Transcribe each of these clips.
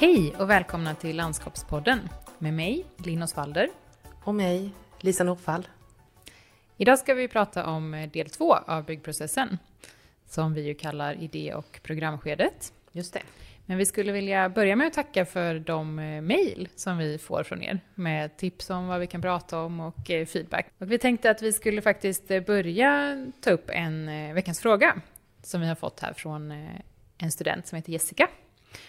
Hej och välkomna till Landskapspodden med mig, Linn Osvalder. Och mig, Lisa Norfall. Idag ska vi prata om del två av byggprocessen, som vi ju kallar idé och programskedet. Just det. Men vi skulle vilja börja med att tacka för de eh, mejl som vi får från er med tips om vad vi kan prata om och eh, feedback. Och vi tänkte att vi skulle faktiskt eh, börja ta upp en veckans fråga som vi har fått här från en student som heter Jessica.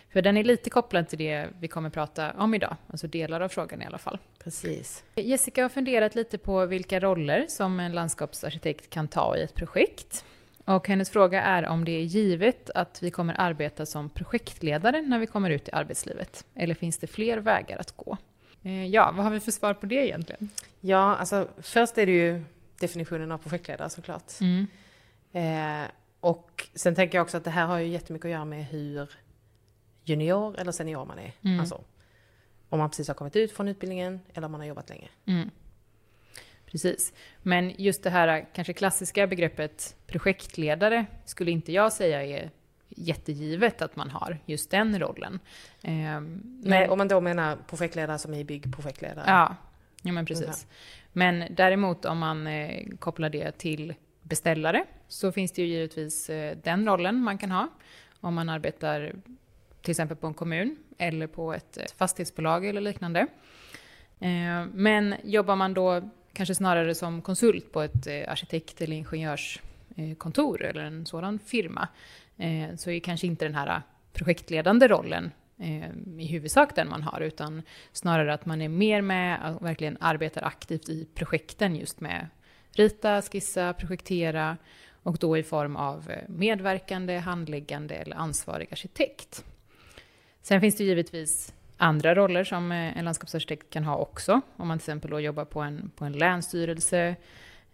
För den är lite kopplad till det vi kommer prata om idag, alltså delar av frågan i alla fall. Precis. Jessica har funderat lite på vilka roller som en landskapsarkitekt kan ta i ett projekt. Och hennes fråga är om det är givet att vi kommer arbeta som projektledare när vi kommer ut i arbetslivet? Eller finns det fler vägar att gå? Eh, ja, vad har vi för svar på det egentligen? Ja, alltså först är det ju definitionen av projektledare såklart. Mm. Eh, och sen tänker jag också att det här har ju jättemycket att göra med hur junior eller senior man är. Mm. Alltså, om man precis har kommit ut från utbildningen eller om man har jobbat länge. Mm. Precis. Men just det här kanske klassiska begreppet projektledare skulle inte jag säga är jättegivet att man har just den rollen. Ehm, Nej, om man då menar projektledare som är byggprojektledare. Ja, ja men precis. Okay. Men däremot om man eh, kopplar det till beställare så finns det ju givetvis eh, den rollen man kan ha. Om man arbetar till exempel på en kommun eller på ett, eh, fastighetsbolag eller liknande. Eh, men jobbar man då kanske snarare som konsult på ett eh, arkitekt eller ingenjörskontor eller en sådan firma, så är kanske inte den här projektledande rollen i huvudsak den man har, utan snarare att man är mer med och verkligen arbetar aktivt i projekten just med rita, skissa, projektera och då i form av medverkande, handläggande eller ansvarig arkitekt. Sen finns det givetvis andra roller som eh, en landskapsarkitekt kan ha också. Om man till exempel då jobbar på en, på en länsstyrelse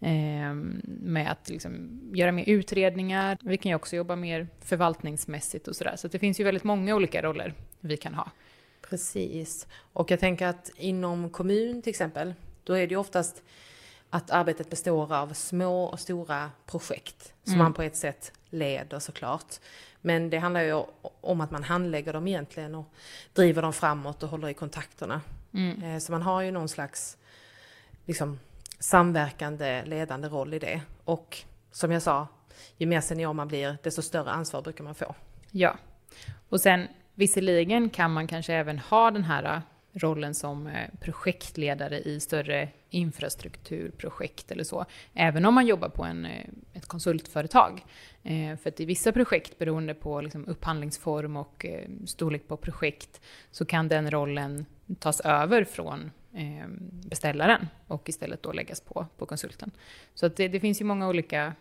eh, med att liksom göra mer utredningar. Vi kan ju också jobba mer förvaltningsmässigt och sådär. Så det finns ju väldigt många olika roller vi kan ha. Precis. Och jag tänker att inom kommun till exempel, då är det ju oftast att arbetet består av små och stora projekt som mm. man på ett sätt leder såklart. Men det handlar ju om att man handlägger dem egentligen och driver dem framåt och håller i kontakterna. Mm. Eh, så man har ju någon slags liksom, samverkande ledande roll i det. Och som jag sa, ju mer senior man blir, desto större ansvar brukar man få. Ja, och sen visserligen kan man kanske även ha den här rollen som eh, projektledare i större infrastrukturprojekt eller så. Även om man jobbar på en, eh, ett konsultföretag. Eh, för att i vissa projekt, beroende på liksom upphandlingsform och storlek på projekt, så kan den rollen tas över från beställaren och istället då läggas på, på konsulten. Så det, det finns ju många olika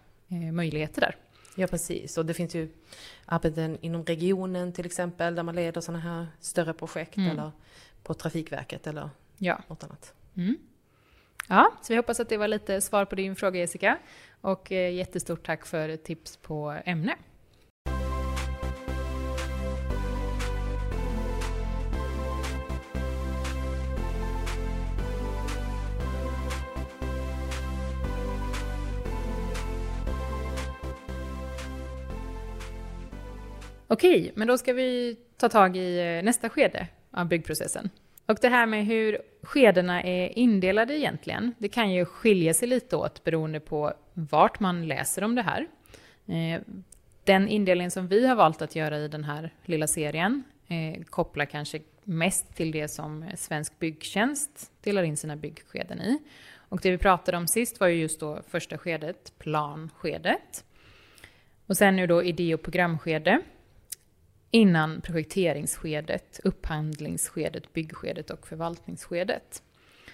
möjligheter där. Ja precis, och det finns ju arbeten inom regionen till exempel där man leder sådana här större projekt mm. eller på Trafikverket eller ja. något annat. Mm. Ja, så vi hoppas att det var lite svar på din fråga Jessica. Och eh, jättestort tack för tips på ämne. Okej, men då ska vi ta tag i eh, nästa skede av byggprocessen. Och det här med hur skedena är indelade egentligen, det kan ju skilja sig lite åt beroende på vart man läser om det här. Eh, den indelning som vi har valt att göra i den här lilla serien eh, kopplar kanske mest till det som Svensk Byggtjänst delar in sina byggskeden i. Och det vi pratade om sist var ju just då första skedet, planskedet. Och sen nu då idé och programskede innan projekteringsskedet, upphandlingsskedet, byggskedet och förvaltningsskedet.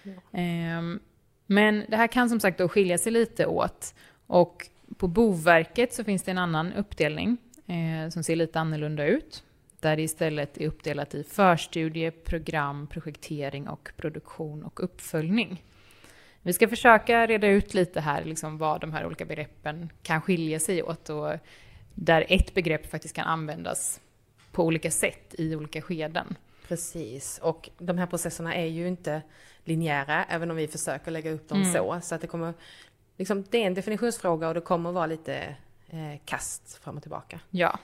Ja. Ehm, men det här kan som sagt då skilja sig lite åt. Och på Boverket så finns det en annan uppdelning eh, som ser lite annorlunda ut. Där det istället är uppdelat i förstudie, program, projektering och produktion och uppföljning. Vi ska försöka reda ut lite här liksom vad de här olika begreppen kan skilja sig åt och där ett begrepp faktiskt kan användas på olika sätt i olika skeden. Precis, och de här processerna är ju inte linjära, även om vi försöker lägga upp dem mm. så. Så att det kommer, liksom, det är en definitionsfråga och det kommer vara lite eh, kast fram och tillbaka. Ja.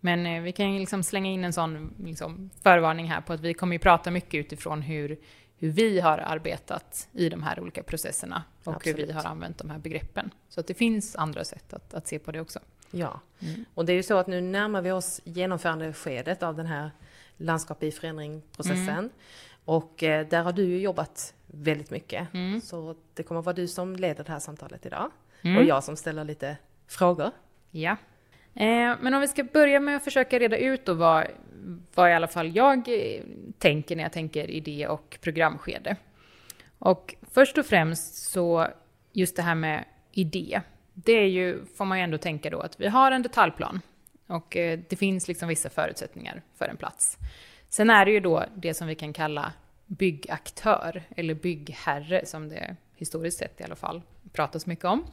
Men eh, vi kan ju liksom slänga in en sån liksom, förvarning här på att vi kommer ju prata mycket utifrån hur, hur vi har arbetat i de här olika processerna och Absolut. hur vi har använt de här begreppen. Så att det finns andra sätt att, att se på det också. Ja, mm. och det är ju så att nu närmar vi oss genomförandeskedet av den här landskap i förändring-processen. Mm. Och eh, där har du ju jobbat väldigt mycket. Mm. Så det kommer vara du som leder det här samtalet idag. Mm. Och jag som ställer lite frågor. Ja. Eh, men om vi ska börja med att försöka reda ut då vad, vad i alla fall jag eh, tänker när jag tänker idé och programskede. Och först och främst så just det här med idé. Det är ju, får man ju ändå tänka då, att vi har en detaljplan och eh, det finns liksom vissa förutsättningar för en plats. Sen är det ju då det som vi kan kalla byggaktör, eller byggherre som det historiskt sett i alla fall pratas mycket om.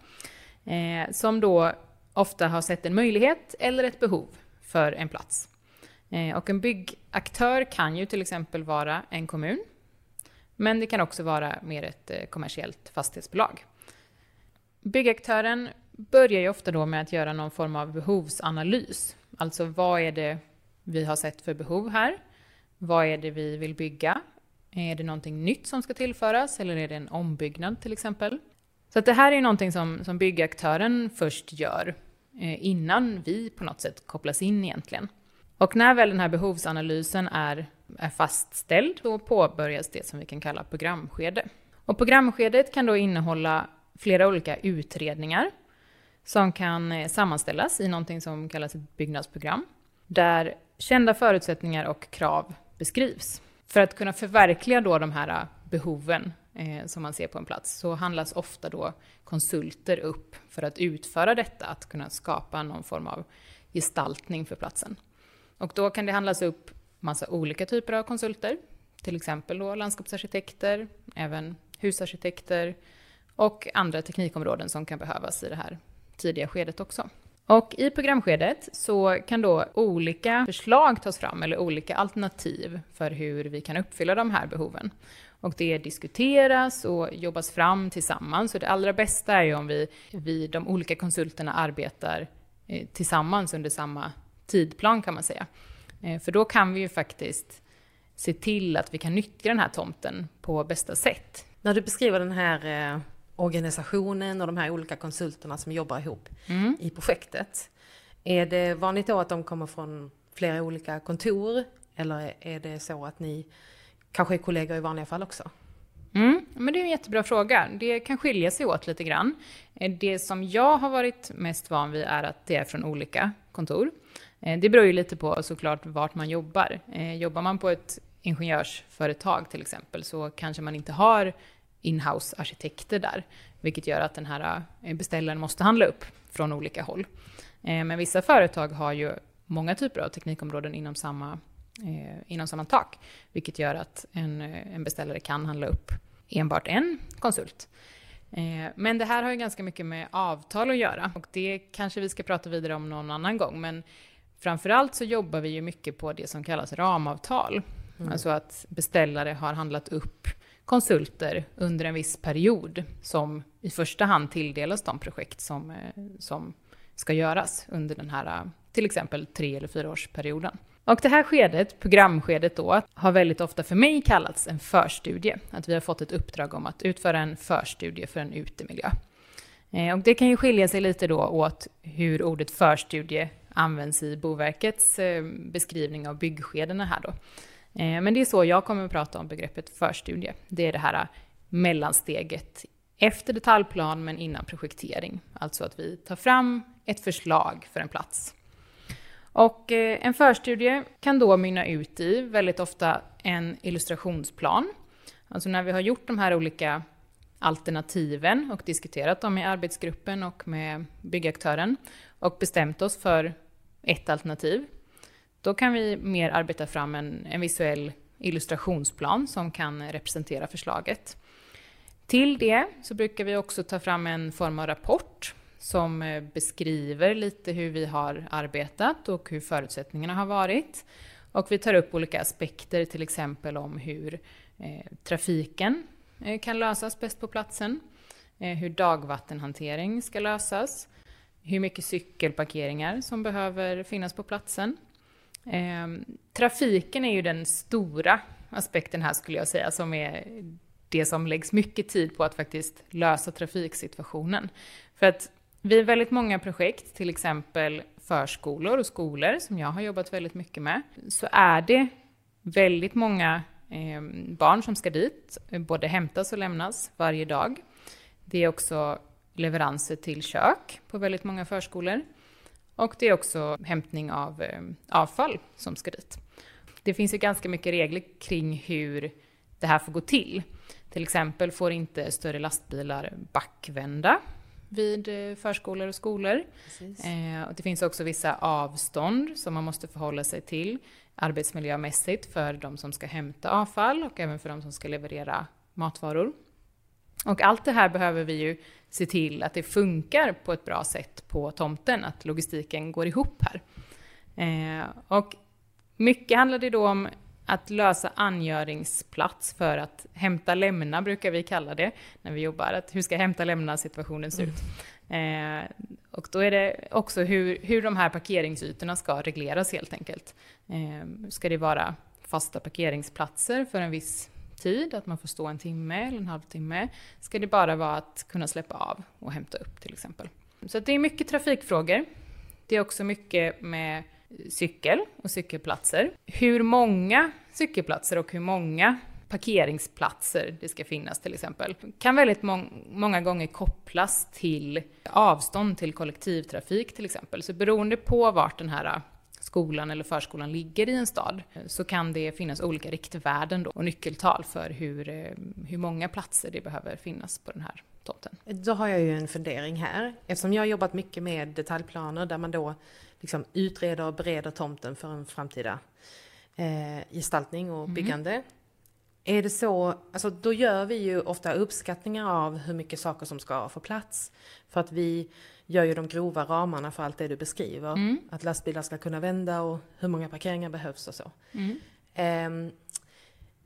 Eh, som då ofta har sett en möjlighet eller ett behov för en plats. Eh, och en byggaktör kan ju till exempel vara en kommun, men det kan också vara mer ett eh, kommersiellt fastighetsbolag. Byggaktören börjar ju ofta då med att göra någon form av behovsanalys. Alltså vad är det vi har sett för behov här? Vad är det vi vill bygga? Är det någonting nytt som ska tillföras eller är det en ombyggnad till exempel? Så att det här är ju någonting som, som byggaktören först gör eh, innan vi på något sätt kopplas in egentligen. Och när väl den här behovsanalysen är, är fastställd, då påbörjas det som vi kan kalla programskede. Och programskedet kan då innehålla flera olika utredningar som kan eh, sammanställas i någonting som kallas ett byggnadsprogram, där kända förutsättningar och krav beskrivs. För att kunna förverkliga då de här eh, behoven eh, som man ser på en plats så handlas ofta då konsulter upp för att utföra detta, att kunna skapa någon form av gestaltning för platsen. Och då kan det handlas upp massa olika typer av konsulter, till exempel då landskapsarkitekter, även husarkitekter och andra teknikområden som kan behövas i det här tidiga skedet också. Och i programskedet så kan då olika förslag tas fram, eller olika alternativ för hur vi kan uppfylla de här behoven. Och det diskuteras och jobbas fram tillsammans. Så det allra bästa är ju om vi, vi de olika konsulterna arbetar eh, tillsammans under samma tidplan kan man säga. Eh, för då kan vi ju faktiskt se till att vi kan nyttja den här tomten på bästa sätt. När du beskriver den här eh, organisationen och de här olika konsulterna som jobbar ihop mm. i projektet. Är det vanligt då att de kommer från flera olika kontor eller är det så att ni kanske är kollegor i vanliga fall också? Mm, men det är en jättebra fråga. Det kan skilja sig åt lite grann. Eh, det som jag har varit mest van vid är att det är från olika kontor. Eh, det beror ju lite på såklart vart man jobbar. Eh, jobbar man på ett ingenjörsföretag till exempel så kanske man inte har inhouse-arkitekter där, vilket gör att den här eh, beställaren måste handla upp från olika håll. Eh, men vissa företag har ju många typer av teknikområden inom samma, eh, inom samma tak, vilket gör att en, en beställare kan handla upp enbart en konsult. Men det här har ju ganska mycket med avtal att göra och det kanske vi ska prata vidare om någon annan gång. Men framförallt så jobbar vi ju mycket på det som kallas ramavtal. Mm. Alltså att beställare har handlat upp konsulter under en viss period som i första hand tilldelas de projekt som, eh, som ska göras under den här till exempel tre eller fyraårsperioden. Och det här skedet, programskedet då, har väldigt ofta för mig kallats en förstudie. Att vi har fått ett uppdrag om att utföra en förstudie för en utemiljö. Eh, och det kan ju skilja sig lite då åt hur ordet förstudie används i Boverkets eh, beskrivning av byggskedena här då. Eh, men det är så jag kommer att prata om begreppet förstudie. Det är det här äh, mellansteget efter detaljplan men innan projektering. Alltså att vi tar fram ett förslag för en plats. Och eh, en förstudie kan då mynna ut i väldigt ofta en illustrationsplan. Alltså när vi har gjort de här olika alternativen och diskuterat dem i arbetsgruppen och med byggaktören och bestämt oss för ett alternativ då kan vi mer arbeta fram en, en visuell illustrationsplan som kan representera förslaget. Till det så brukar vi också ta fram en form av rapport som eh, beskriver lite hur vi har arbetat och hur förutsättningarna har varit. Och vi tar upp olika aspekter, till exempel om hur eh, trafiken eh, kan lösas bäst på platsen, eh, hur dagvattenhantering ska lösas, hur mycket cykelparkeringar som behöver finnas på platsen. Eh, trafiken är ju den stora aspekten här skulle jag säga, som är det som läggs mycket tid på att faktiskt lösa trafiksituationen. För att vid väldigt många projekt, till exempel förskolor och skolor, som jag har jobbat väldigt mycket med, så är det väldigt många eh, barn som ska dit, både hämtas och lämnas varje dag. Det är också leveranser till kök på väldigt många förskolor. Och det är också hämtning av eh, avfall som ska dit. Det finns ju ganska mycket regler kring hur det här får gå till. Till exempel får inte större lastbilar backvända vid eh, förskolor och skolor. Eh, och det finns också vissa avstånd som man måste förhålla sig till arbetsmiljömässigt för de som ska hämta avfall och även för de som ska leverera matvaror. Och allt det här behöver vi ju se till att det funkar på ett bra sätt på tomten, att logistiken går ihop här. Eh, och mycket handlar det då om att lösa angöringsplats för att hämta lämna, brukar vi kalla det när vi jobbar. Att hur ska hämta lämna situationen se ut? Mm. Eh, och då är det också hur, hur de här parkeringsytorna ska regleras helt enkelt. Eh, ska det vara fasta parkeringsplatser för en viss tid, att man får stå en timme eller en halvtimme? Ska det bara vara att kunna släppa av och hämta upp till exempel? Så det är mycket trafikfrågor. Det är också mycket med cykel och cykelplatser. Hur många cykelplatser och hur många parkeringsplatser det ska finnas till exempel, kan väldigt må många gånger kopplas till avstånd till kollektivtrafik till exempel. Så beroende på vart den här skolan eller förskolan ligger i en stad så kan det finnas olika riktvärden då, och nyckeltal för hur, eh, hur många platser det behöver finnas på den här tomten. Då har jag ju en fundering här. Eftersom jag har jobbat mycket med detaljplaner där man då liksom utreder och bereder tomten för en framtida eh, gestaltning och mm. byggande. Mm. Är det så, alltså då gör vi ju ofta uppskattningar av hur mycket saker som ska få plats. För att vi gör ju de grova ramarna för allt det du beskriver. Mm. Att lastbilar ska kunna vända och hur många parkeringar behövs och så. Mm. Eh,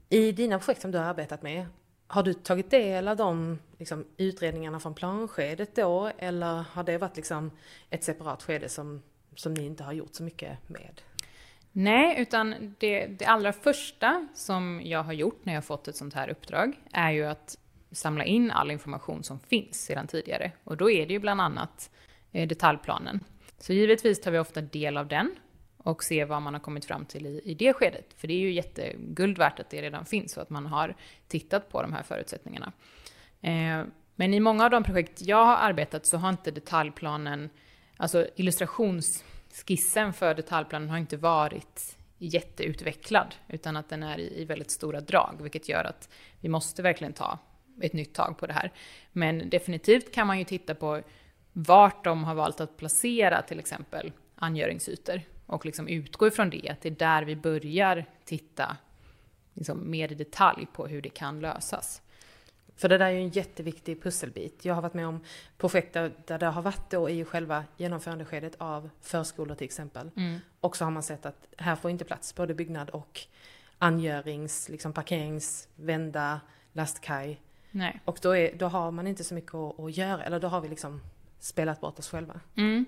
I dina projekt som du har arbetat med, har du tagit del av de liksom, utredningarna från planskedet då? Eller har det varit liksom ett separat skede som, som ni inte har gjort så mycket med? Nej, utan det, det allra första som jag har gjort när jag fått ett sånt här uppdrag är ju att samla in all information som finns sedan tidigare. Och då är det ju bland annat eh, detaljplanen. Så givetvis tar vi ofta del av den och ser vad man har kommit fram till i, i det skedet. För det är ju jätteguld värt att det redan finns och att man har tittat på de här förutsättningarna. Eh, men i många av de projekt jag har arbetat så har inte detaljplanen, alltså illustrationsskissen för detaljplanen har inte varit jätteutvecklad, utan att den är i, i väldigt stora drag, vilket gör att vi måste verkligen ta ett nytt tag på det här. Men definitivt kan man ju titta på vart de har valt att placera till exempel angöringsytor och liksom utgå ifrån det, att det är där vi börjar titta liksom mer i detalj på hur det kan lösas. För det där är ju en jätteviktig pusselbit. Jag har varit med om projekt där, det har varit då i själva genomförandeskedet av förskolor till exempel. Mm. Och så har man sett att här får inte plats både byggnad och angörings, liksom parkerings, vända, lastkaj. Nej. Och då, är, då har man inte så mycket att, att göra, eller då har vi liksom spelat bort oss själva. Mm.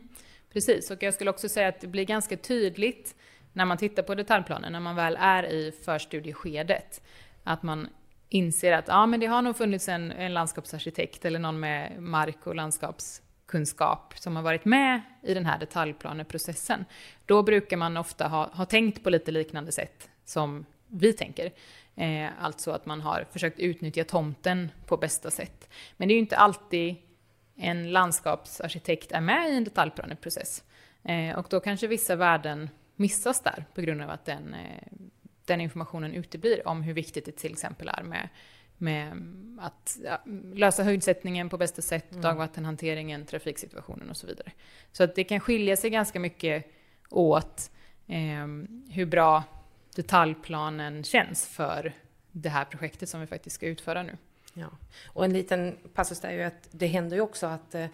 Precis, och jag skulle också säga att det blir ganska tydligt när man tittar på detaljplanen, när man väl är i förstudieskedet, att man inser att ja, men det har nog funnits en, en landskapsarkitekt eller någon med mark och landskapskunskap som har varit med i den här detaljplaneprocessen. Då brukar man ofta ha, ha tänkt på lite liknande sätt som vi tänker. Eh, alltså att man har försökt utnyttja tomten på bästa sätt. Men det är ju inte alltid en landskapsarkitekt är med i en detaljplaneprocess. Eh, och då kanske vissa värden missas där på grund av att den, eh, den informationen uteblir om hur viktigt det till exempel är med, med att ja, lösa höjdsättningen på bästa sätt, mm. dagvattenhanteringen, trafiksituationen och så vidare. Så att det kan skilja sig ganska mycket åt eh, hur bra detaljplanen känns för det här projektet som vi faktiskt ska utföra nu. Ja. Och en liten passus där är ju att det händer ju också att eh,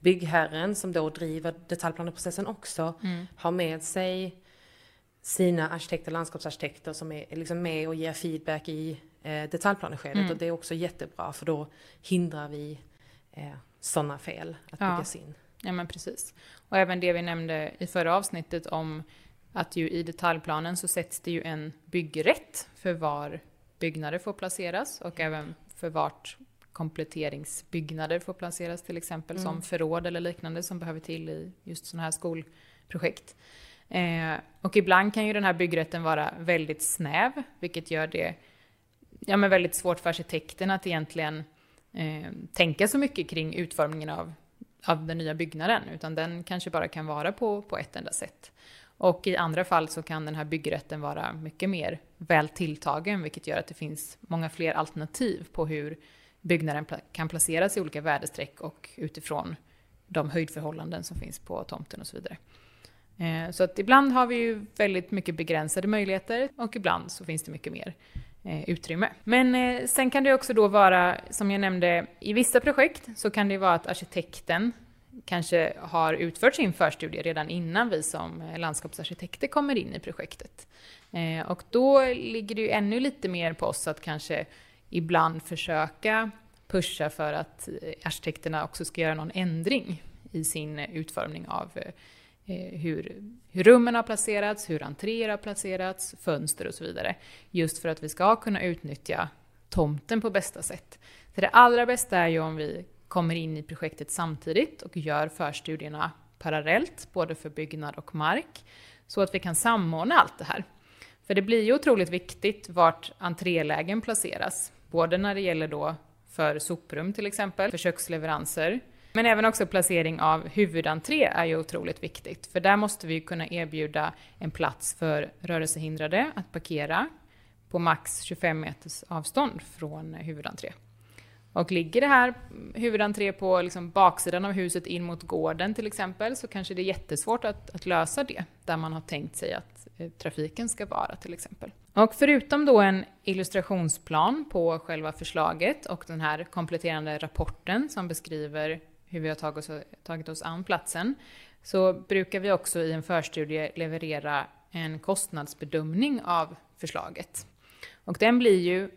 byggherren som då driver detaljplaneprocessen också mm. har med sig sina arkitekter, landskapsarkitekter som är liksom med och ger feedback i eh, detaljplaneskedet. Mm. Och det är också jättebra för då hindrar vi eh, sådana fel att ja. byggas in. Ja men precis. Och även det vi nämnde i förra avsnittet om att ju i detaljplanen så sätts det ju en byggrätt för var byggnader får placeras och även för vart kompletteringsbyggnader får placeras till exempel mm. som förråd eller liknande som behöver till i just sådana här skolprojekt. Eh, och ibland kan ju den här byggrätten vara väldigt snäv, vilket gör det ja, men väldigt svårt för arkitekten att egentligen eh, tänka så mycket kring utformningen av, av den nya byggnaden, utan den kanske bara kan vara på, på ett enda sätt. Och i andra fall så kan den här byggrätten vara mycket mer väl tilltagen, vilket gör att det finns många fler alternativ på hur byggnaden kan placeras i olika väderstreck och utifrån de höjdförhållanden som finns på tomten och så vidare. Eh, så att ibland har vi ju väldigt mycket begränsade möjligheter och ibland så finns det mycket mer eh, utrymme. Men eh, sen kan det också då vara, som jag nämnde, i vissa projekt så kan det vara att arkitekten kanske har utfört sin förstudie redan innan vi som landskapsarkitekter kommer in i projektet. Eh, och då ligger det ju ännu lite mer på oss att kanske ibland försöka pusha för att eh, arkitekterna också ska göra någon ändring i sin utformning av eh, hur, hur rummen har placerats, hur entréer har placerats, fönster och så vidare. Just för att vi ska kunna utnyttja tomten på bästa sätt. Så det allra bästa är ju om vi kommer in i projektet samtidigt och gör förstudierna parallellt, både för byggnad och mark, så att vi kan samordna allt det här. För det blir ju otroligt viktigt vart entrélägen placeras, både när det gäller då för soprum till exempel, för köksleveranser, men även också placering av huvudentré är ju otroligt viktigt, för där måste vi kunna erbjuda en plats för rörelsehindrade att parkera på max 25 meters avstånd från huvudentré. Och ligger det här huvudentré på liksom baksidan av huset in mot gården till exempel så kanske det är jättesvårt att, att lösa det där man har tänkt sig att eh, trafiken ska vara till exempel. Och förutom då en illustrationsplan på själva förslaget och den här kompletterande rapporten som beskriver hur vi har tagit oss, tagit oss an platsen, så brukar vi också i en förstudie leverera en kostnadsbedömning av förslaget. Och den blir ju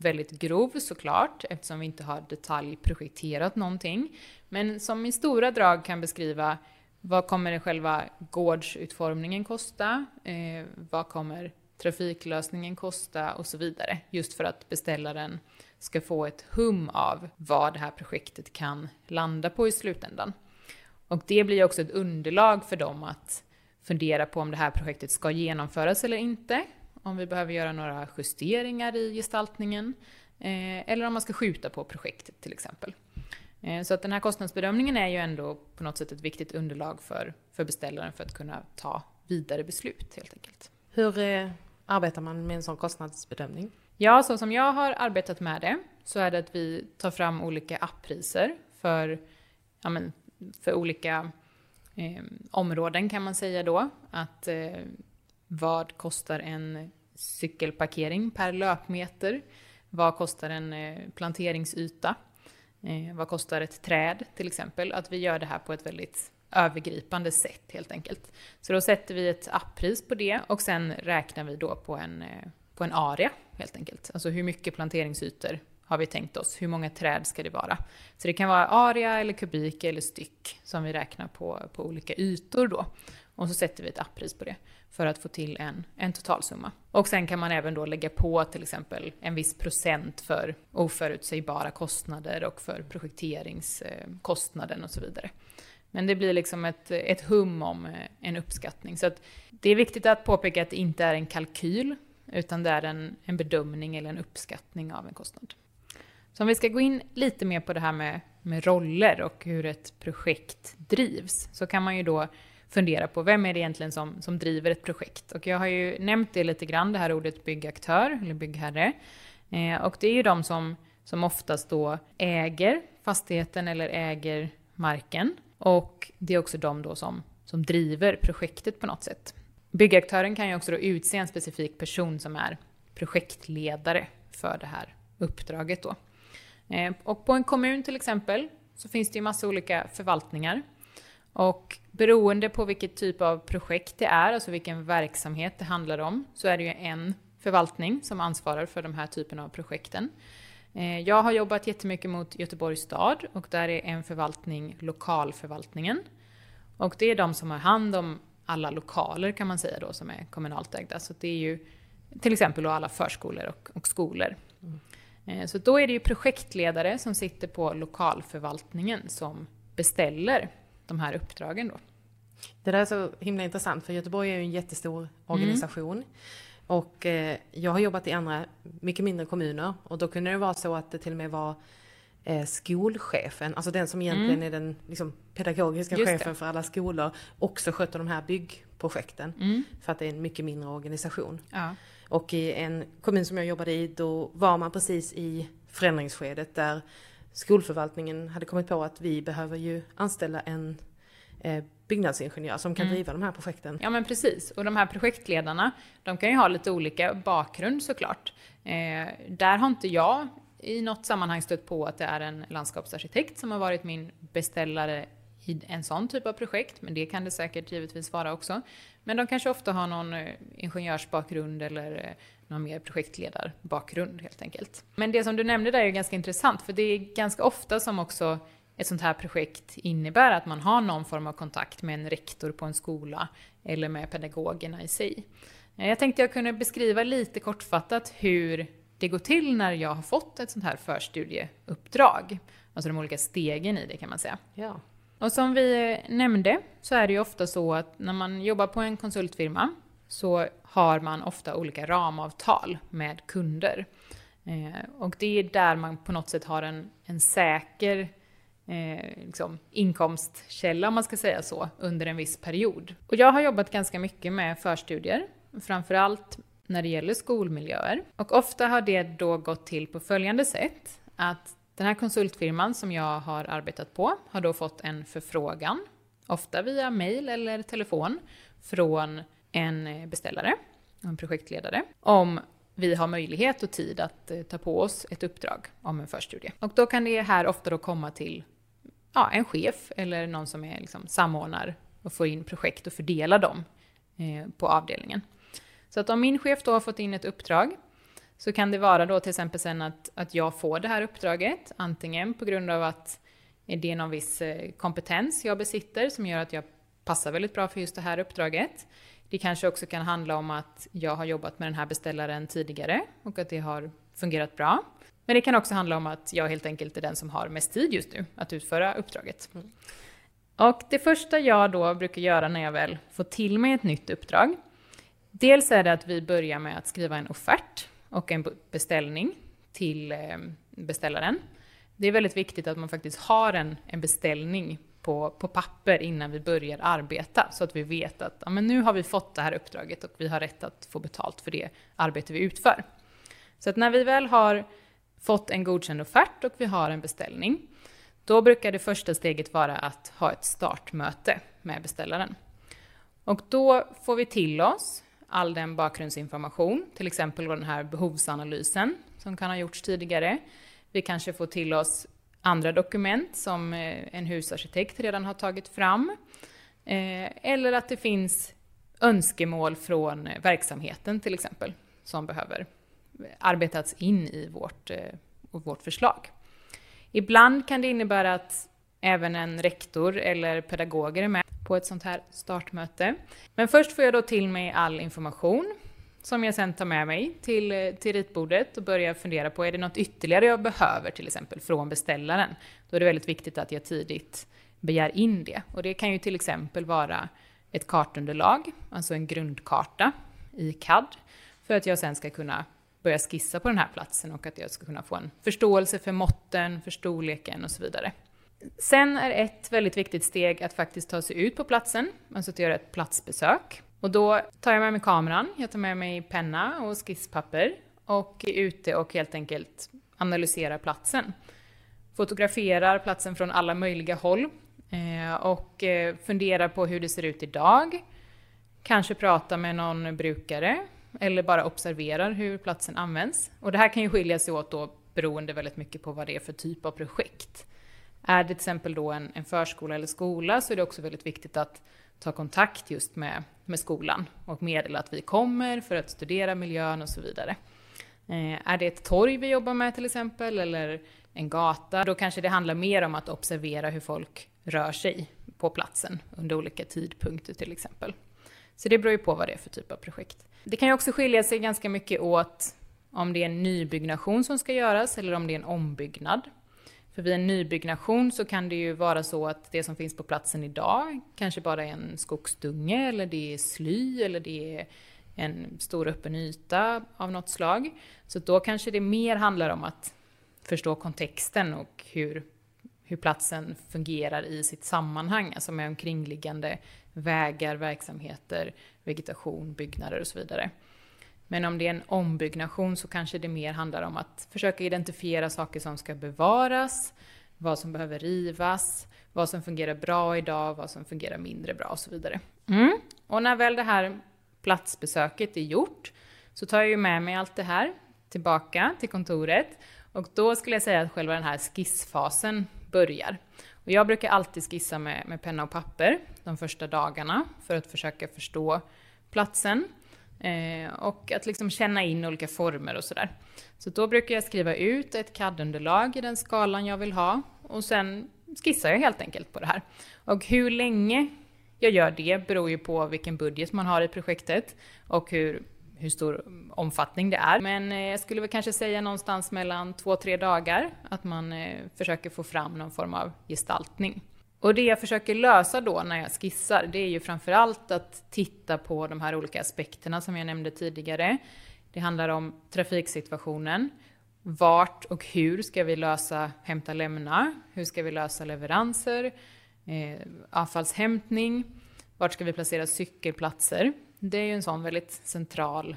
väldigt grov såklart, eftersom vi inte har detaljprojekterat någonting, men som i stora drag kan beskriva vad kommer själva gårdsutformningen kosta? Eh, vad kommer trafiklösningen kosta? Och så vidare. Just för att beställaren ska få ett hum av vad det här projektet kan landa på i slutändan. Och det blir också ett underlag för dem att fundera på om det här projektet ska genomföras eller inte, om vi behöver göra några justeringar i gestaltningen, eh, eller om man ska skjuta på projektet till exempel. Eh, så att den här kostnadsbedömningen är ju ändå på något sätt ett viktigt underlag för, för beställaren för att kunna ta vidare beslut helt enkelt. Hur eh, arbetar man med en sån kostnadsbedömning? Ja, så som jag har arbetat med det så är det att vi tar fram olika apppriser för, ja, men, för olika eh, områden kan man säga då. Att eh, vad kostar en cykelparkering per löpmeter? Vad kostar en eh, planteringsyta? Eh, vad kostar ett träd till exempel? Att vi gör det här på ett väldigt övergripande sätt helt enkelt. Så då sätter vi ett appris på det och sen räknar vi då på en, eh, på en area helt enkelt. Alltså hur mycket planteringsytor har vi tänkt oss? Hur många träd ska det vara? Så det kan vara area eller kubik eller styck som vi räknar på, på olika ytor då. Och så sätter vi ett appris på det för att få till en, en totalsumma. Och sen kan man även då lägga på till exempel en viss procent för oförutsägbara kostnader och för projekteringskostnaden och så vidare. Men det blir liksom ett, ett hum om eh, en uppskattning. Så att det är viktigt att påpeka att det inte är en kalkyl, utan det är en, en bedömning eller en uppskattning av en kostnad. Så om vi ska gå in lite mer på det här med, med roller och hur ett projekt drivs, så kan man ju då fundera på vem är det egentligen som, som driver ett projekt? Och jag har ju nämnt det lite grann, det här ordet byggaktör eller byggherre. Eh, och det är ju de som, som oftast då äger fastigheten eller äger marken. Och det är också de då som, som driver projektet på något sätt. Byggaktören kan ju också då utse en specifik person som är projektledare för det här uppdraget då. Eh, och på en kommun till exempel så finns det ju massa olika förvaltningar. Och beroende på vilket typ av projekt det är, alltså vilken verksamhet det handlar om, så är det ju en förvaltning som ansvarar för de här typen av projekten. Eh, jag har jobbat jättemycket mot Göteborgs stad och där är en förvaltning lokalförvaltningen. Och det är de som har hand om alla lokaler kan man säga då som är kommunalt ägda. Så det är ju till exempel alla förskolor och, och skolor. Mm. Så då är det ju projektledare som sitter på lokalförvaltningen som beställer de här uppdragen då. Det där är så himla intressant för Göteborg är ju en jättestor organisation. Mm. Och eh, jag har jobbat i andra, mycket mindre kommuner och då kunde det vara så att det till och med var eh, skolchefen, alltså den som egentligen mm. är den liksom, pedagogiska Just chefen det. för alla skolor, också sköter de här byggprojekten. Mm. För att det är en mycket mindre organisation. Ja. Och i en kommun som jag jobbade i, då var man precis i förändringsskedet där skolförvaltningen hade kommit på att vi behöver ju anställa en eh, byggnadsingenjör som kan mm. driva de här projekten. Ja men precis, och de här projektledarna, de kan ju ha lite olika bakgrund såklart. Eh, där har inte jag i något sammanhang stött på att det är en landskapsarkitekt som har varit min beställare i en sån typ av projekt, men det kan det säkert givetvis vara också. Men de kanske ofta har någon eh, ingenjörsbakgrund eller eh, någon mer projektledarbakgrund helt enkelt. Men det som du nämnde där är ganska intressant, för det är ganska ofta som också ett sånt här projekt innebär att man har någon form av kontakt med en rektor på en skola eller med pedagogerna i sig. Eh, jag tänkte jag kunde beskriva lite kortfattat hur det går till när jag har fått ett sånt här förstudieuppdrag. Alltså de olika stegen i det kan man säga. Ja. Och som vi nämnde så är det ju ofta så att när man jobbar på en konsultfirma så har man ofta olika ramavtal med kunder. Eh, och det är där man på något sätt har en, en säker eh, liksom, inkomstkälla, om man ska säga så, under en viss period. Och jag har jobbat ganska mycket med förstudier, framförallt när det gäller skolmiljöer. Och ofta har det då gått till på följande sätt, att den här konsultfirman som jag har arbetat på har då fått en förfrågan, ofta via mail eller telefon, från en eh, beställare, en projektledare, om vi har möjlighet och tid att eh, ta på oss ett uppdrag om en förstudie. Och då kan det här ofta då komma till ja, en chef eller någon som är liksom samordnar och får in projekt och fördelar dem eh, på avdelningen. Så att om min chef då har fått in ett uppdrag så kan det vara då till exempel sen att, att jag får det här uppdraget, antingen på grund av att det är någon viss eh, kompetens jag besitter som gör att jag passar väldigt bra för just det här uppdraget. Det kanske också kan handla om att jag har jobbat med den här beställaren tidigare och att det har fungerat bra. Men det kan också handla om att jag helt enkelt är den som har mest tid just nu att utföra uppdraget. Mm. Och det första jag då brukar göra när jag väl får till mig ett nytt uppdrag, dels är det att vi börjar med att skriva en offert och en beställning till eh, beställaren. Det är väldigt viktigt att man faktiskt har en, en beställning på, på papper innan vi börjar arbeta så att vi vet att ja, men nu har vi fått det här uppdraget och vi har rätt att få betalt för det arbete vi utför. Så att när vi väl har fått en godkänd offert och vi har en beställning, då brukar det första steget vara att ha ett startmöte med beställaren. Och då får vi till oss all den bakgrundsinformation, till exempel den här behovsanalysen som kan ha gjorts tidigare. Vi kanske får till oss andra dokument som eh, en husarkitekt redan har tagit fram. Eh, eller att det finns önskemål från verksamheten till exempel, som behöver arbetats in i vårt, eh, vårt förslag. Ibland kan det innebära att även en rektor eller pedagoger är med på ett sånt här startmöte. Men först får jag då till mig all information som jag sen tar med mig till, till ritbordet och börjar fundera på, är det något ytterligare jag behöver till exempel från beställaren? Då är det väldigt viktigt att jag tidigt begär in det. Och det kan ju till exempel vara ett kartunderlag, alltså en grundkarta i CAD, för att jag sen ska kunna börja skissa på den här platsen och att jag ska kunna få en förståelse för måtten, för storleken och så vidare. Sen är ett väldigt viktigt steg att faktiskt ta sig ut på platsen, alltså att göra ett platsbesök. Och då tar jag med mig kameran, jag tar med mig penna och skisspapper och är ute och helt enkelt analyserar platsen. Fotograferar platsen från alla möjliga håll eh, och eh, funderar på hur det ser ut idag. Kanske pratar med någon brukare eller bara observerar hur platsen används. Och det här kan ju skilja sig åt då beroende väldigt mycket på vad det är för typ av projekt. Är det till exempel då en, en förskola eller skola så är det också väldigt viktigt att ta kontakt just med, med skolan och meddela att vi kommer för att studera miljön och så vidare. Eh, är det ett torg vi jobbar med till exempel, eller en gata? Då kanske det handlar mer om att observera hur folk rör sig på platsen under olika tidpunkter till exempel. Så det beror ju på vad det är för typ av projekt. Det kan ju också skilja sig ganska mycket åt om det är en nybyggnation som ska göras eller om det är en ombyggnad. För vid en nybyggnation så kan det ju vara så att det som finns på platsen idag kanske bara är en skogsdunge eller det är sly eller det är en stor öppen yta av något slag. Så då kanske det mer handlar om att förstå kontexten och hur, hur platsen fungerar i sitt sammanhang, alltså med omkringliggande vägar, verksamheter, vegetation, byggnader och så vidare. Men om det är en ombyggnation så kanske det mer handlar om att försöka identifiera saker som ska bevaras, vad som behöver rivas, vad som fungerar bra idag, vad som fungerar mindre bra och så vidare. Mm. Och när väl det här platsbesöket är gjort så tar jag ju med mig allt det här tillbaka till kontoret och då skulle jag säga att själva den här skissfasen börjar. Och jag brukar alltid skissa med, med penna och papper de första dagarna för att försöka förstå platsen eh, och att liksom känna in olika former och sådär. Så då brukar jag skriva ut ett CAD-underlag i den skalan jag vill ha och sen skissar jag helt enkelt på det här. Och hur länge jag gör det beror ju på vilken budget man har i projektet och hur, hur stor omfattning det är. Men eh, jag skulle väl kanske säga någonstans mellan två, tre dagar att man eh, försöker få fram någon form av gestaltning. Och det jag försöker lösa då när jag skissar, det är ju framförallt att titta på de här olika aspekterna som jag nämnde tidigare. Det handlar om trafiksituationen. Vart och hur ska vi lösa hämta lämna? Hur ska vi lösa leveranser? eh, avfallshämtning, vart ska vi placera cykelplatser? Det är ju en sån väldigt central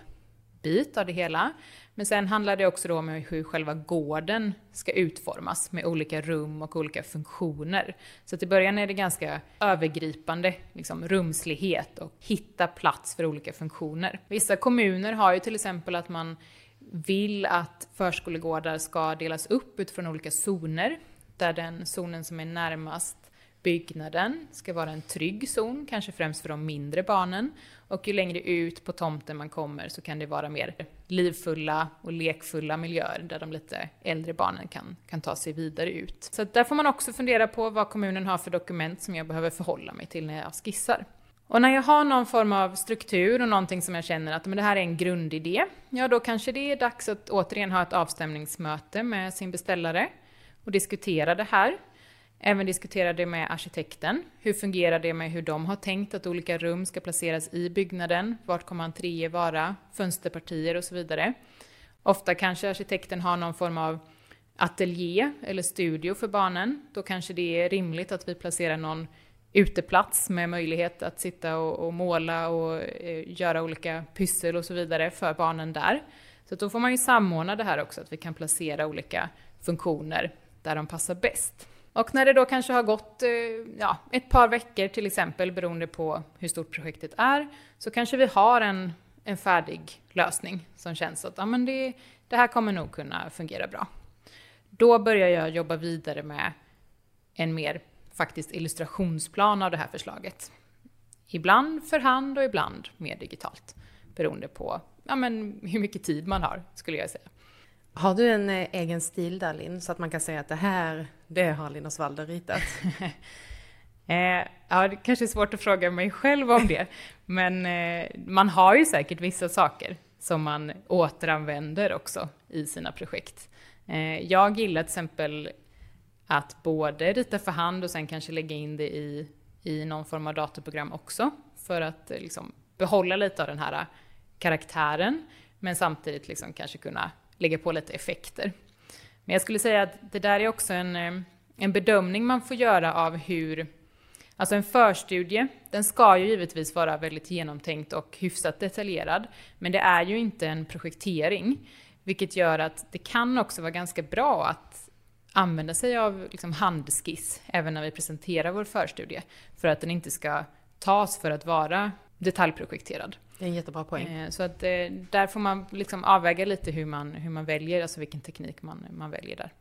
bit av det hela. Men sen handlar det också då om hur själva gården ska utformas med olika rum och olika funktioner. Så till början är det ganska övergripande liksom, rumslighet och hitta plats för olika funktioner. Vissa kommuner har ju till exempel att man vill att förskolegårdar ska delas upp utifrån olika zoner. Där den zonen som är närmast Byggnaden ska vara en trygg zon, kanske främst för de mindre barnen. Och ju längre ut på tomten man kommer så kan det vara mer livfulla och lekfulla miljöer där de lite äldre barnen kan, kan ta sig vidare ut. Så där får man också fundera på vad kommunen har för dokument som jag behöver förhålla mig till när jag skissar. Och när jag har någon form av struktur och någonting som jag känner att men det här är en grundidé, ja då kanske det är dags att återigen ha ett avstämningsmöte med sin beställare och diskutera det här. Även diskutera det med arkitekten. Hur fungerar det med hur de har tänkt att olika rum ska placeras i byggnaden? Vart kommer entréer vara? Fönsterpartier och så vidare. Ofta kanske arkitekten har någon form av ateljé eller studio för barnen. Då kanske det är rimligt att vi placerar någon uteplats med möjlighet att sitta och, och måla och eh, göra olika pyssel och så vidare för barnen där. Så då får man ju samordna det här också, att vi kan placera olika funktioner där de passar bäst. Och när det då kanske har gått eh, ja, ett par veckor till exempel, beroende på hur stort projektet är, så kanske vi har en, en färdig lösning som känns att ja, men det, det här kommer nog kunna fungera bra. Då börjar jag jobba vidare med en mer faktiskt illustrationsplan av det här förslaget. Ibland för hand och ibland mer digitalt, beroende på ja, men hur mycket tid man har, skulle jag säga. Har du en eh, egen stil där Linn, så att man kan säga att det här, det har Linus Walder ritat? eh, ja, det kanske är svårt att fråga mig själv om det, men eh, man har ju säkert vissa saker som man återanvänder också i sina projekt. Eh, jag gillar till exempel att både rita för hand och sen kanske lägga in det i, i någon form av datorprogram också, för att eh, liksom, behålla lite av den här karaktären, men samtidigt liksom kanske kunna lägga på lite effekter. Men jag skulle säga att det där är också en, eh, en bedömning man får göra av hur Alltså en förstudie, den ska ju givetvis vara väldigt genomtänkt och hyfsat detaljerad, men det är ju inte en projektering, vilket gör att det kan också vara ganska bra att använda sig av liksom handskiss även när vi presenterar vår förstudie, för att den inte ska tas för att vara detaljprojekterad. Det är en jättebra poäng. Eh, så att eh, där får man liksom avväga lite hur man, hur man väljer, alltså vilken teknik man, man väljer där.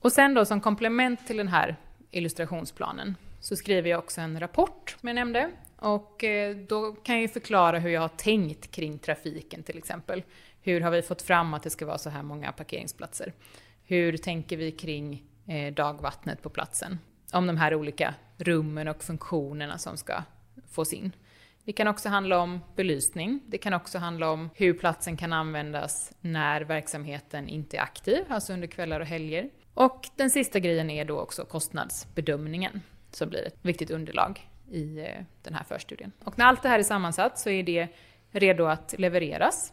Och sen då som komplement till den här illustrationsplanen så skriver jag också en rapport, som jag nämnde, Och eh, då kan jag ju förklara hur jag har tänkt kring trafiken till exempel. Hur har vi fått fram att det ska vara så här många parkeringsplatser? Hur tänker vi kring dagvattnet på platsen? Om de här olika rummen och funktionerna som ska fås in. Det kan också handla om belysning. Det kan också handla om hur platsen kan användas när verksamheten inte är aktiv, alltså under kvällar och helger. Och den sista grejen är då också kostnadsbedömningen som blir ett viktigt underlag i eh, den här förstudien. Och när allt det här är sammansatt så är det redo att levereras.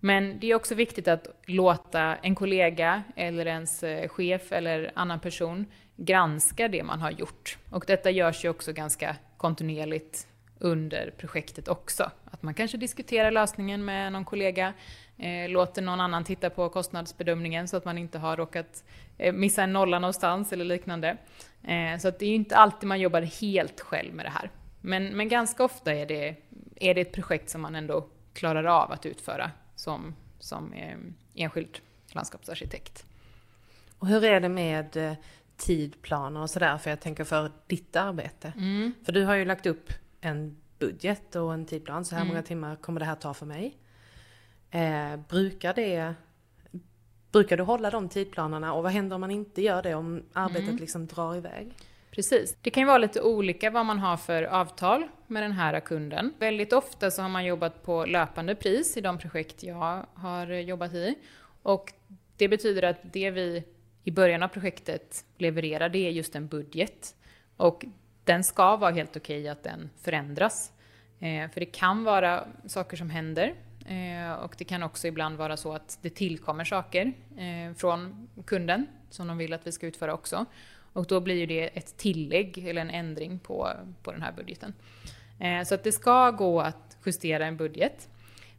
Men det är också viktigt att låta en kollega eller ens eh, chef eller annan person granska det man har gjort. Och detta görs ju också ganska kontinuerligt under projektet också. Att man kanske diskuterar lösningen med någon kollega, eh, låter någon annan titta på kostnadsbedömningen så att man inte har råkat eh, missa en nolla någonstans eller liknande. Eh, så att det är ju inte alltid man jobbar helt själv med det här. Men, men ganska ofta är det, är det ett projekt som man ändå klarar av att utföra som, som eh, enskild landskapsarkitekt. Och hur är det med eh, tidplaner och sådär, för jag tänker för ditt arbete? Mm. För du har ju lagt upp en budget och en tidplan, så här Mm. många timmar kommer det här ta för mig. Eh, brukar det Brukar du hålla de tidplanerna och vad händer om man inte gör det, om arbetet Mm. liksom drar iväg? Precis. Det kan ju vara lite olika vad man har för avtal med den här kunden. Väldigt ofta så har man jobbat på löpande pris i de projekt jag har jobbat i. Och det betyder att det vi i början av projektet levererar, det är just en budget. Och den ska vara helt okej att den förändras. Eh, för det kan vara saker som händer. Eh, och det kan också ibland vara så att det tillkommer saker eh, från kunden som de vill att vi ska utföra också. Och då blir det ett tillägg eller en ändring på, på den här budgeten. Eh, så att det ska gå att justera en budget.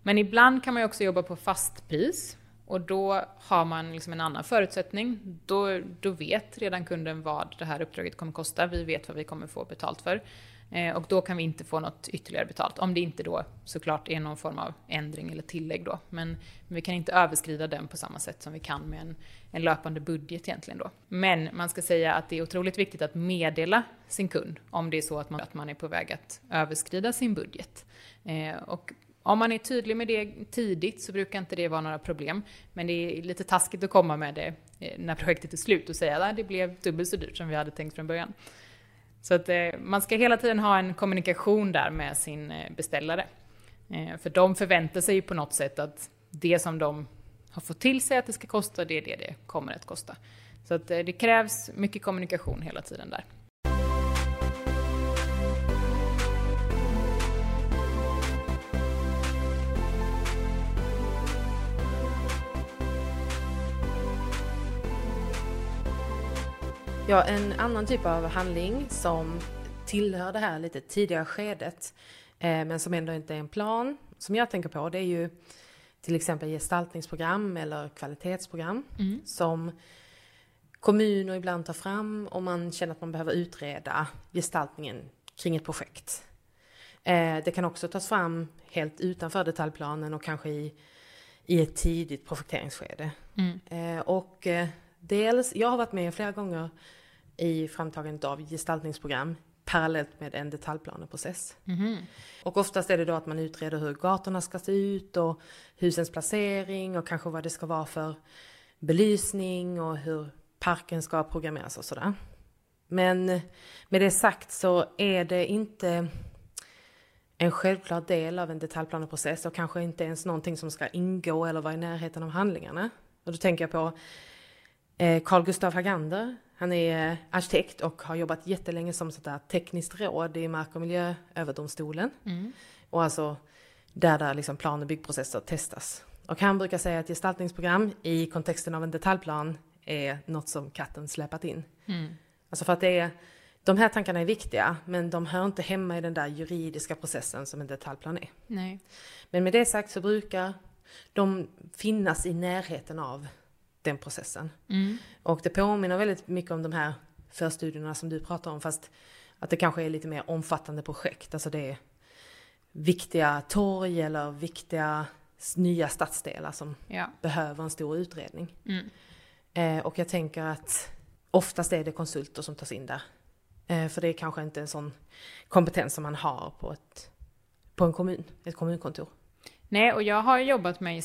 Men ibland kan man ju också jobba på fastpris och då har man liksom en annan förutsättning. Då, då vet redan kunden vad det här uppdraget kommer kosta. Vi vet vad vi kommer få betalt för. Eh, och då kan vi inte få något ytterligare betalt. Om det inte då såklart är någon form av ändring eller tillägg då. Men, men vi kan inte överskrida den på samma sätt som vi kan med en, en löpande budget egentligen då. Men man ska säga att det är otroligt viktigt att meddela sin kund om det är så att man, att man är på väg att överskrida sin budget. Eh, och om man är tydlig med det tidigt så brukar inte det vara några problem. Men det är lite taskigt att komma med det eh, när projektet är slut och säga att det blev dubbelt så dyrt som vi hade tänkt från början. Så att eh, man ska hela tiden ha en kommunikation där med sin eh, beställare. För de förväntar sig ju på något sätt att det som de har fått till sig att det ska kosta, det är det det kommer att kosta. Så att det krävs mycket kommunikation hela tiden där. Ja, en annan typ av handling som tillhör det här lite tidigare skedet, eh, men som ändå inte är en plan, som jag tänker på, det är ju till exempel gestaltningsprogram eller kvalitetsprogram som kommuner ibland tar fram om man känner att man behöver utreda gestaltningen kring ett projekt. Eh, det kan också tas fram helt utanför detaljplanen och kanske i, i ett tidigt projekteringsskede. Eh, och dels, jag har varit med flera gånger i framtagandet av gestaltningsprogram parallellt med en detaljplaneprocess. Och oftast är det då att man utreder hur gatorna ska se ut och husens placering och kanske vad det ska vara för belysning och hur parken ska programmeras och sådär. Men med det sagt så är det inte en självklar del av en detaljplaneprocess och kanske inte ens någonting som ska ingå eller vara i närheten av handlingarna. Och då tänker jag på eh, Carl Gustav Hagander. Han är arkitekt och har jobbat jättelänge som sånt där tekniskt råd i Mark och miljööverdomstolen. Och alltså där, där liksom plan och byggprocesser testas. Och han brukar säga att gestaltningsprogram i kontexten av en detaljplan är något som katten släpat in. Alltså för att det är, de här tankarna är viktiga, men de hör inte hemma i den där juridiska processen som en detaljplan är. Nej. Men med det sagt så brukar de finnas i närheten av den processen. Och det påminner väldigt mycket om de här förstudierna som du pratar om, fast att det kanske är lite mer omfattande projekt. Alltså det är viktiga torg eller viktiga nya stadsdelar som Ja. behöver en stor utredning. Mm. Eh, och jag tänker att oftast är det konsulter som tas in där. Eh, för det är kanske inte en sån kompetens som man har på, ett, på en kommun, ett kommunkontor. Nej, och jag har jobbat med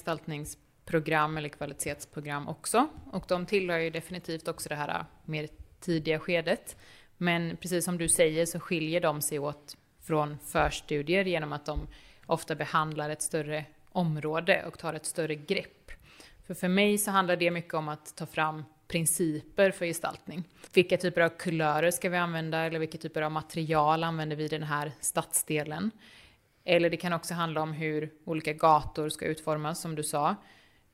program eller kvalitetsprogram också. Och de tillhör ju definitivt också det här äh, mer tidiga skedet. Men precis som du säger så skiljer de sig åt från förstudier genom att de ofta behandlar ett större område och tar ett större grepp. För för mig så handlar det mycket om att ta fram principer för gestaltning. Vilka typer av kulörer ska vi använda eller vilka typer av material använder vi i den här stadsdelen? Eller det kan också handla om hur olika gator ska utformas som du sa.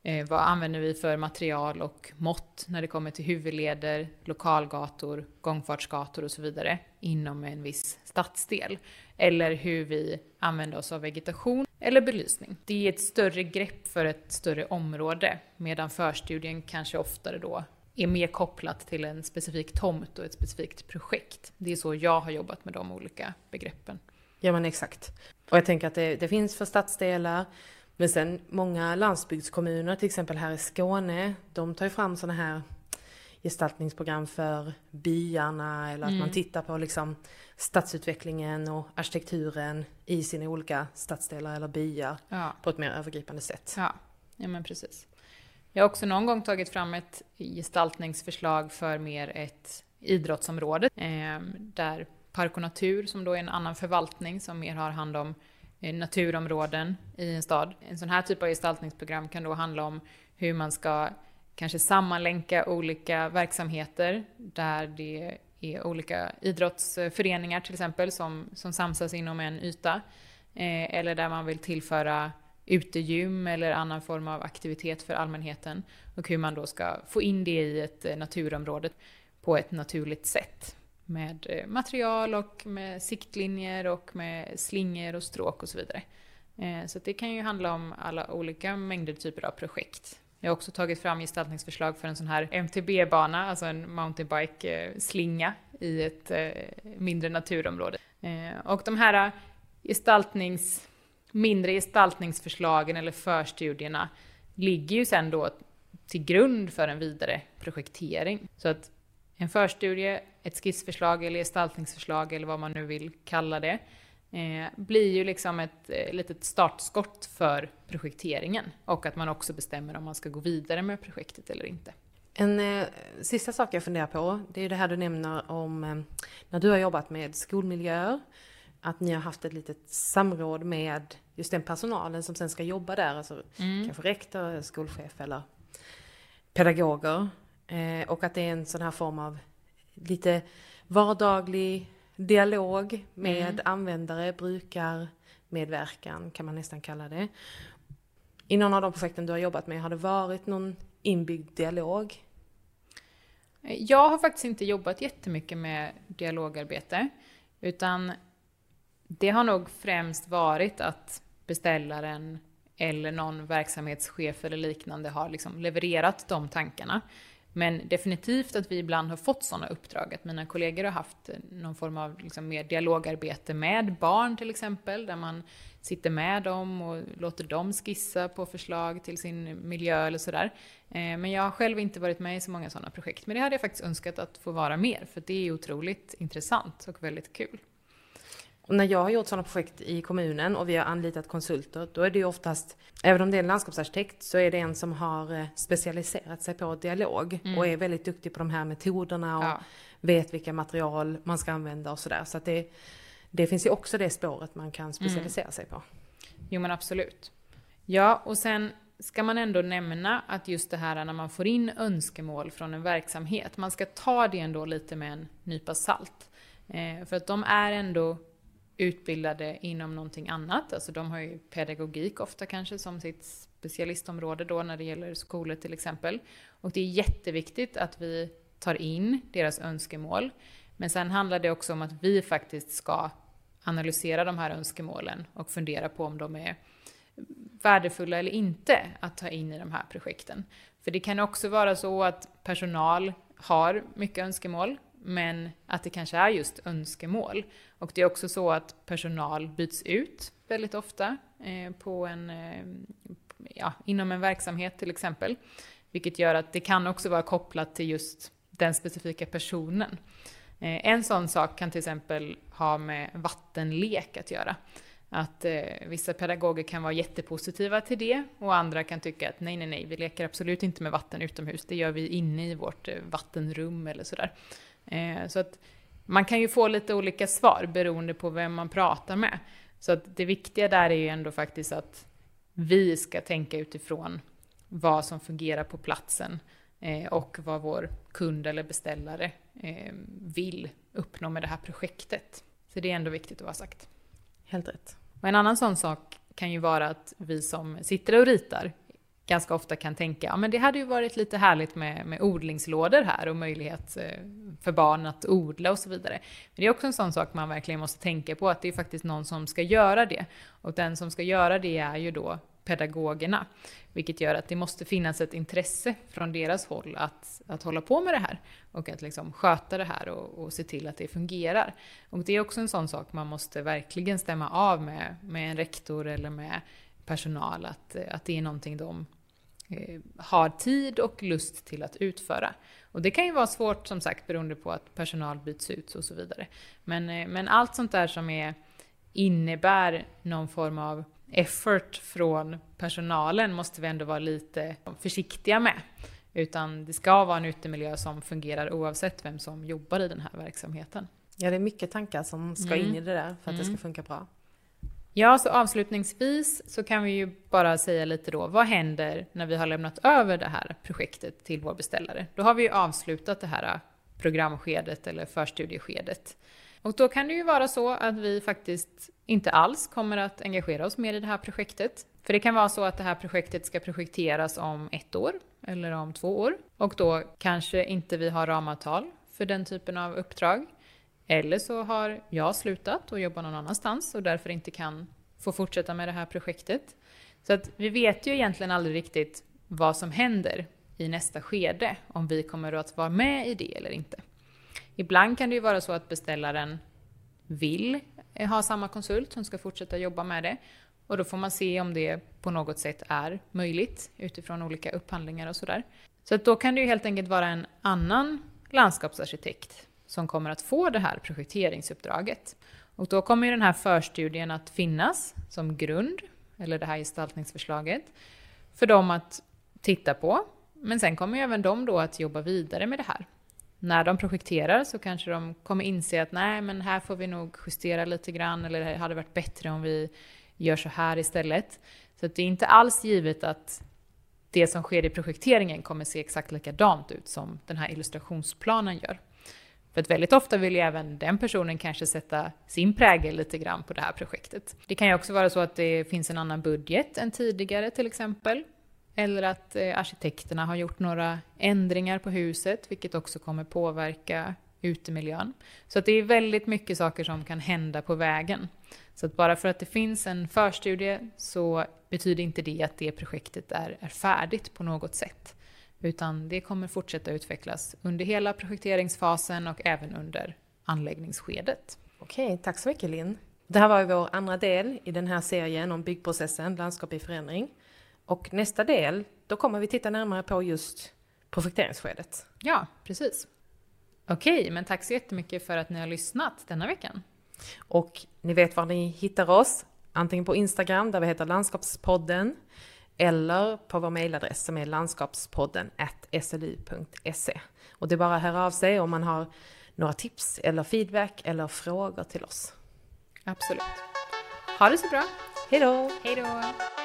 Eh, vad använder vi för material och mått när det kommer till huvudleder, lokalgator, gångfartsgator och så vidare inom en viss stadsdel? Eller hur vi använder oss av vegetation eller belysning. Det är ett större grepp för ett större område medan förstudien kanske oftare då är mer kopplat till en specifik tomt och ett specifikt projekt. Det är så jag har jobbat med de olika begreppen. Ja men exakt. Och jag tänker att det, det finns för stadsdelar, men sen många landsbygdskommuner, till exempel här i Skåne, de tar ju fram sådana här gestaltningsprogram för byarna eller att mm. man tittar på liksom stadsutvecklingen och arkitekturen i sina olika stadsdelar eller byar ja. på ett mer övergripande sätt. Ja, ja men precis. Jag har också någon gång tagit fram ett gestaltningsförslag för mer ett idrottsområde eh, där Park och Natur, som då är en annan förvaltning som mer har hand om naturområden i en stad. En sån här typ av gestaltningsprogram kan då handla om hur man ska kanske sammanlänka olika verksamheter där det är olika idrottsföreningar till exempel som, som samsas inom en yta. Eh, eller där man vill tillföra utegym eller annan form av aktivitet för allmänheten. Och hur man då ska få in det i ett eh, naturområde på ett naturligt sätt. Med eh, material och med siktlinjer och med slingor och stråk och så vidare. Eh, så det kan ju handla om alla olika mängder typer av projekt. Jag har också tagit fram gestaltningsförslag för en sån här MTB-bana, alltså en mountainbike-slinga eh, i ett mindre naturområde. Och de här gestaltnings mindre gestaltningsförslagen eller förstudierna ligger ju sen då till grund för en vidare projektering. Så att en förstudie, ett skissförslag eller gestaltningsförslag eller vad man nu vill kalla det, eh, blir ju liksom ett eh, litet startskott för projekteringen och att man också bestämmer om man ska gå vidare med projektet eller inte. En eh, sista sak jag funderar på, det är det här du nämner om eh, när du har jobbat med skolmiljöer att ni har haft ett litet samråd med just den personalen som sen ska jobba där, alltså mm. kanske rektor, skolchef eller pedagoger. Eh, och att det är en sån här form av lite vardaglig dialog med mm. användare, brukar, medverkan kan man nästan kalla det. I någon av de projekten du har jobbat med, har det varit någon inbyggd dialog? Jag har faktiskt inte jobbat jättemycket med dialogarbete, utan det har nog främst varit att beställaren eller någon verksamhetschef eller liknande har liksom levererat de tankarna. Men definitivt att vi ibland har fått sådana uppdrag, att mina kollegor har haft eh, någon form av liksom mer dialogarbete med barn till exempel, där man sitter med dem och låter dem skissa på förslag till sin miljö eller sådär. Eh, men jag har själv inte varit med i så många sådana projekt, men det hade jag faktiskt önskat att få vara mer, för det är otroligt intressant och väldigt kul. Och när jag har gjort sådana projekt i kommunen och vi har anlitat konsulter, då är det ju oftast, även om det är en landskapsarkitekt, så är det en som har eh, specialiserat sig på dialog mm. och är väldigt duktig på de här metoderna och ja. vet vilka material man ska använda och sådär. Så att det, det finns ju också det spåret man kan specialisera mm. sig på. Jo men absolut. Ja, och sen ska man ändå nämna att just det här när man får in önskemål från en verksamhet, man ska ta det ändå lite med en nypa salt. Eh, för att de är ändå utbildade inom någonting annat. Alltså de har ju pedagogik ofta kanske som sitt specialistområde då när det gäller skolor till exempel. Och det är jätteviktigt att vi tar in deras önskemål. Men sen handlar det också om att vi faktiskt ska analysera de här önskemålen och fundera på om de är värdefulla eller inte att ta in i de här projekten. För det kan också vara så att personal har mycket önskemål men att det kanske är just önskemål. Och det är också så att personal byts ut väldigt ofta eh, på en, eh, ja, inom en verksamhet till exempel. Vilket gör att det kan också vara kopplat till just den specifika personen. Eh, en sån sak kan till exempel ha med vattenlek att göra. Att eh, vissa pedagoger kan vara jättepositiva till det och andra kan tycka att nej, nej, nej, vi leker absolut inte med vatten utomhus. Det gör vi inne i vårt eh, vattenrum eller sådär. Eh, så att man kan ju få lite olika svar beroende på vem man pratar med. Så att det viktiga där är ju ändå faktiskt att vi ska tänka utifrån vad som fungerar på platsen eh, och vad vår kund eller beställare eh, vill uppnå med det här projektet. Så det är ändå viktigt att vara sagt. Helt rätt. Och en annan sån sak kan ju vara att vi som sitter och ritar ganska ofta kan tänka, ja men det hade ju varit lite härligt med, med odlingslådor här och möjlighet eh, för barn att odla och så vidare. Men det är också en sån sak man verkligen måste tänka på, att det är faktiskt någon som ska göra det. Och den som ska göra det är ju då pedagogerna. Vilket gör att det måste finnas ett intresse från deras håll att, att hålla på med det här. Och att liksom sköta det här och, och se till att det fungerar. Och det är också en sån sak man måste verkligen stämma av med, med en rektor eller med personal. Att, att det är någonting de har tid och lust till att utföra. Och det kan ju vara svårt som sagt beroende på att personal byts ut och så vidare. Men, eh, men allt sånt där som är, innebär någon form av effort från personalen måste vi ändå vara lite försiktiga med. Utan det ska vara en utemiljö som fungerar oavsett vem som jobbar i den här verksamheten. Ja, det är mycket tankar som ska Mm. in i det där för att det ska Mm. funka bra. Ja, så avslutningsvis så kan vi ju bara säga lite då, vad händer när vi har lämnat över det här projektet till vår beställare? Då har vi ju avslutat det här programskedet eller förstudieskedet. Och då kan det ju vara så att vi faktiskt inte alls kommer att engagera oss mer i det här projektet. För det kan vara så att det här projektet ska projekteras om ett år eller om två år. Och då kanske inte vi har ramavtal för den typen av uppdrag. Eller så har jag slutat och jobbar någon annanstans och därför inte kan få fortsätta med det här projektet. Så att vi vet ju egentligen aldrig riktigt vad som händer i nästa skede, om vi kommer att vara med i det eller inte. Ibland kan det ju vara så att beställaren vill ha samma konsult som ska fortsätta jobba med det. Och då får man se om det på något sätt är möjligt utifrån olika upphandlingar och sådär. Så att då kan det ju helt enkelt vara en annan landskapsarkitekt som kommer att få det här projekteringsuppdraget. Och då kommer ju den här förstudien att finnas som grund, eller det här gestaltningsförslaget, för dem att titta på. Men sen kommer ju även de då att jobba vidare med det här. När de projekterar så kanske de kommer inse att nej, men här får vi nog justera lite grann, eller det hade varit bättre om vi gör så här istället. Så att det är inte alls givet att det som sker i projekteringen kommer se exakt likadant ut som den här illustrationsplanen gör. För att väldigt ofta vill ju även den personen kanske sätta sin prägel lite grann på det här projektet. Det kan ju också vara så att det finns en annan budget än tidigare till exempel. Eller att eh, arkitekterna har gjort några ändringar på huset, vilket också kommer påverka utemiljön. Så att det är väldigt mycket saker som kan hända på vägen. Så att bara för att det finns en förstudie så betyder inte det att det projektet är, är färdigt på något sätt. Utan det kommer fortsätta utvecklas under hela projekteringsfasen och även under anläggningsskedet. Okej, tack så mycket Linn. Det här var vår andra del i den här serien om byggprocessen, landskap i förändring. Och nästa del, då kommer vi titta närmare på just projekteringsskedet. Ja, precis. Okej, men tack så jättemycket för att ni har lyssnat denna veckan. Och ni vet var ni hittar oss, antingen på Instagram där vi heter Landskapspodden eller på vår mejladress som är landskapspodden slu.se. Och det är bara att höra av sig om man har några tips eller feedback eller frågor till oss. Absolut. Ha det så bra. Hej då! Hej då!